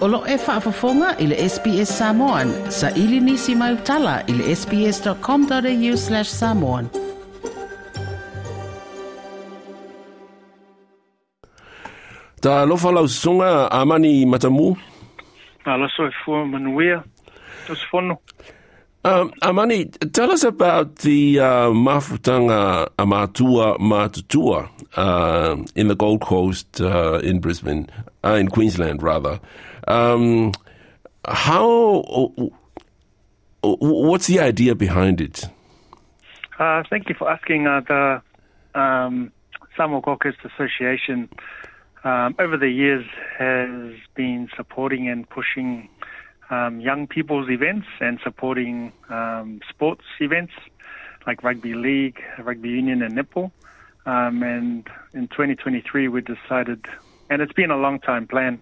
Olo e whaafafonga i le SBS Samoan. Sa ili nisi mai utala i le sbs.com.au slash samoan. Ta lofa lau sunga amani matamu. Ala so e fua manuia. Tos fono. Um, Amani, tell us about the uh, Mafutanga Amatua Matutua uh, in the Gold Coast uh, in Brisbane, uh, in Queensland rather. Um, how? What's the idea behind it? Uh, thank you for asking. Uh, the um, Samoa Coast Association um, over the years has been supporting and pushing um, young people's events and supporting um, sports events like rugby league, rugby union, and netball. Um, and in 2023, we decided, and it's been a long time plan,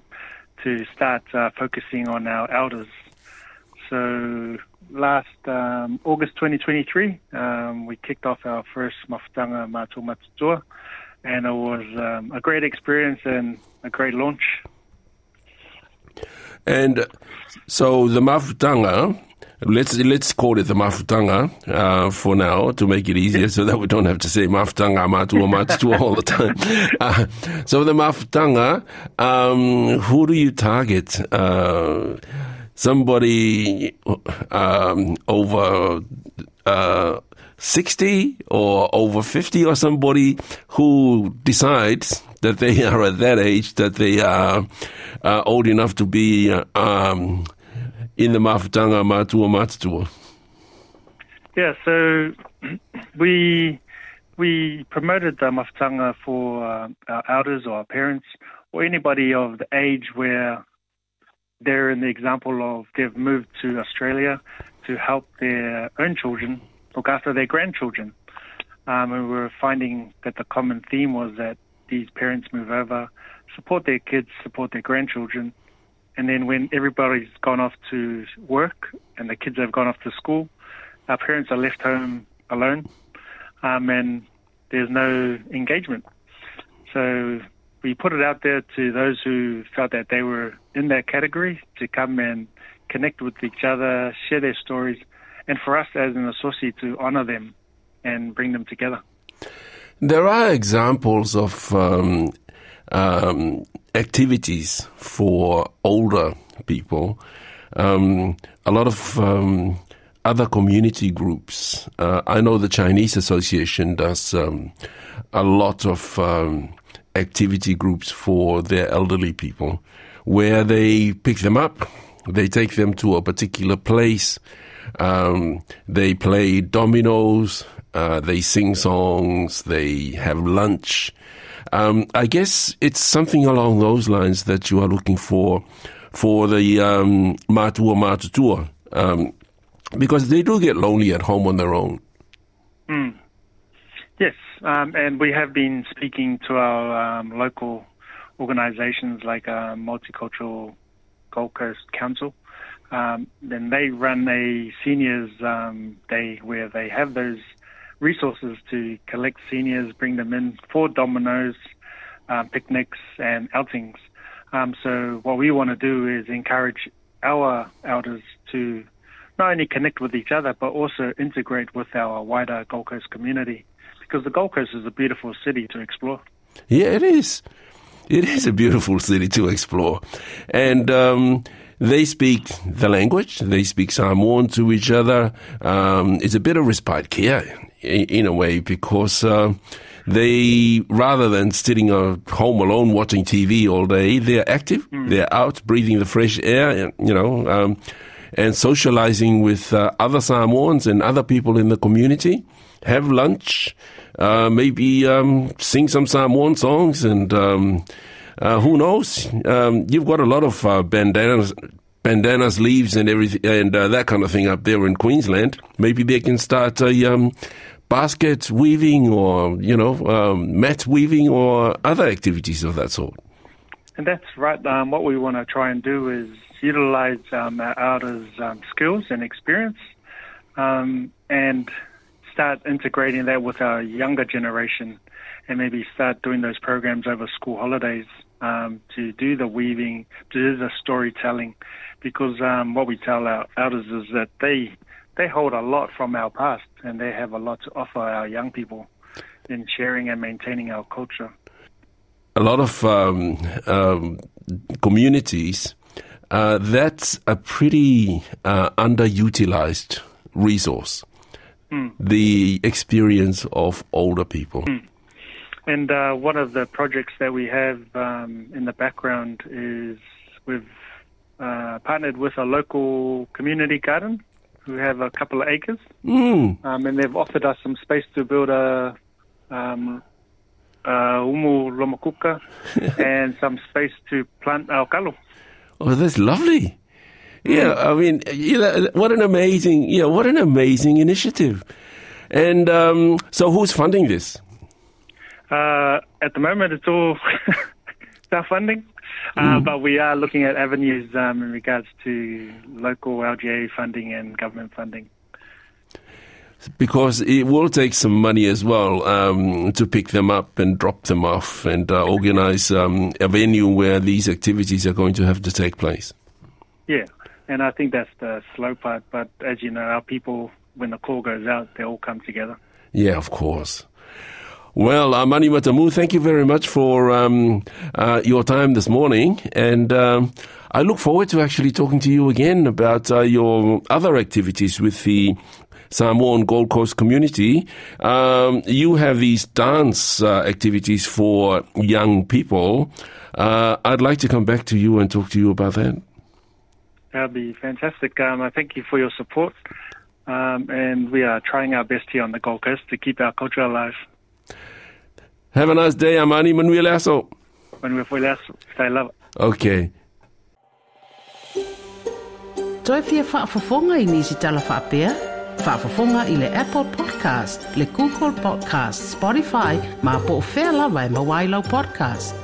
to start uh, focusing on our elders. So last um, August 2023, um, we kicked off our first Mafutanga Matu Matutua, and it was um, a great experience and a great launch. And so the mafutanga, let's let's call it the mafutanga uh, for now to make it easier, so that we don't have to say mafutanga matu or matu all the time. Uh, so the mafutanga, um, who do you target? Uh, somebody um, over. Uh, 60 or over 50 or somebody who decides that they are at that age that they are uh, old enough to be um, in the Mafutanga Matua Matua. Yeah, so we we promoted the Mafutanga for uh, our elders or our parents or anybody of the age where they're in the example of they've moved to Australia to help their own children look after their grandchildren. Um, and we were finding that the common theme was that these parents move over, support their kids, support their grandchildren, and then when everybody's gone off to work and the kids have gone off to school, our parents are left home alone, um, and there's no engagement. So we put it out there to those who felt that they were in that category to come and connect with each other, share their stories, and for us as an associate to honor them and bring them together. There are examples of um, um, activities for older people. Um, a lot of um, other community groups. Uh, I know the Chinese Association does um, a lot of um, activity groups for their elderly people where they pick them up, they take them to a particular place, um, they play dominoes, uh, they sing songs, they have lunch. Um, I guess it's something along those lines that you are looking for for the um, Matua Matutua, um, because they do get lonely at home on their own. Mm. Yes, um, and we have been speaking to our um, local organisations like uh, Multicultural Gold Coast Council. Um, then they run a seniors um, day where they have those resources to collect seniors, bring them in for dominoes, um, picnics, and outings. Um, so what we want to do is encourage our elders to not only connect with each other but also integrate with our wider Gold Coast community because the Gold Coast is a beautiful city to explore. Yeah, it is. It is a beautiful city to explore, and. Um, they speak the language. They speak Samoan to each other. Um, it's a bit of respite care in a way because uh, they rather than sitting at home alone watching TV all day, they're active. Mm. They're out breathing the fresh air, you know, um, and socializing with uh, other Samoans and other people in the community. Have lunch, uh, maybe um, sing some Samoan songs, and um, uh, who knows? Um, you've got a lot of uh, bandanas bandanas, leaves, and everything, and uh, that kind of thing up there in Queensland. Maybe they can start a um, basket weaving, or you know, um, mat weaving, or other activities of that sort. And that's right. Um, what we want to try and do is utilize um, our elders' um, skills and experience, um, and start integrating that with our younger generation, and maybe start doing those programs over school holidays um, to do the weaving, to do the storytelling, because um, what we tell our elders is that they they hold a lot from our past and they have a lot to offer our young people in sharing and maintaining our culture. A lot of um, um, communities, uh, that's a pretty uh, underutilized resource. Mm. The experience of older people. Mm. And uh, one of the projects that we have um, in the background is we've uh, partnered with a local community garden who have a couple of acres, Mm. um, and they've offered us some space to build a um, uh, umu lomakuka and some space to plant our kalo. Oh, that's lovely. Yeah, I mean, you know, what an amazing, yeah, what an amazing initiative. And um, so, who's funding this? Uh, at the moment, it's all self-funding, uh, but we are looking at avenues um, in regards to local LGA funding and government funding. Because it will take some money as well um, to pick them up and drop them off and uh, organize um, a venue where these activities are going to have to take place. Yeah, and I think that's the slow part. But as you know, our people, when the call goes out, they all come together. Yeah, of course. Well, uh, Mani Matamu, thank you very much for um, uh, your time this morning. And um, I look forward to actually talking to you again about uh, your other activities with the Samoan Gold Coast community. Um, you have these dance uh, activities for young people. Uh, I'd like to come back to you and talk to you about that. That'd be fantastic. Um, I thank you for your support. Um, and we are trying our best here on the Gold Coast to keep our culture alive. Have a nice day, Amani Manuel Aso. When we're full stay love. Okay. Toi fia whaafafonga i nisi tala whaapea? Whaafafonga i le Apple Podcast, le Google Podcast, Spotify, ma po o whea lawa e mawailau podcast.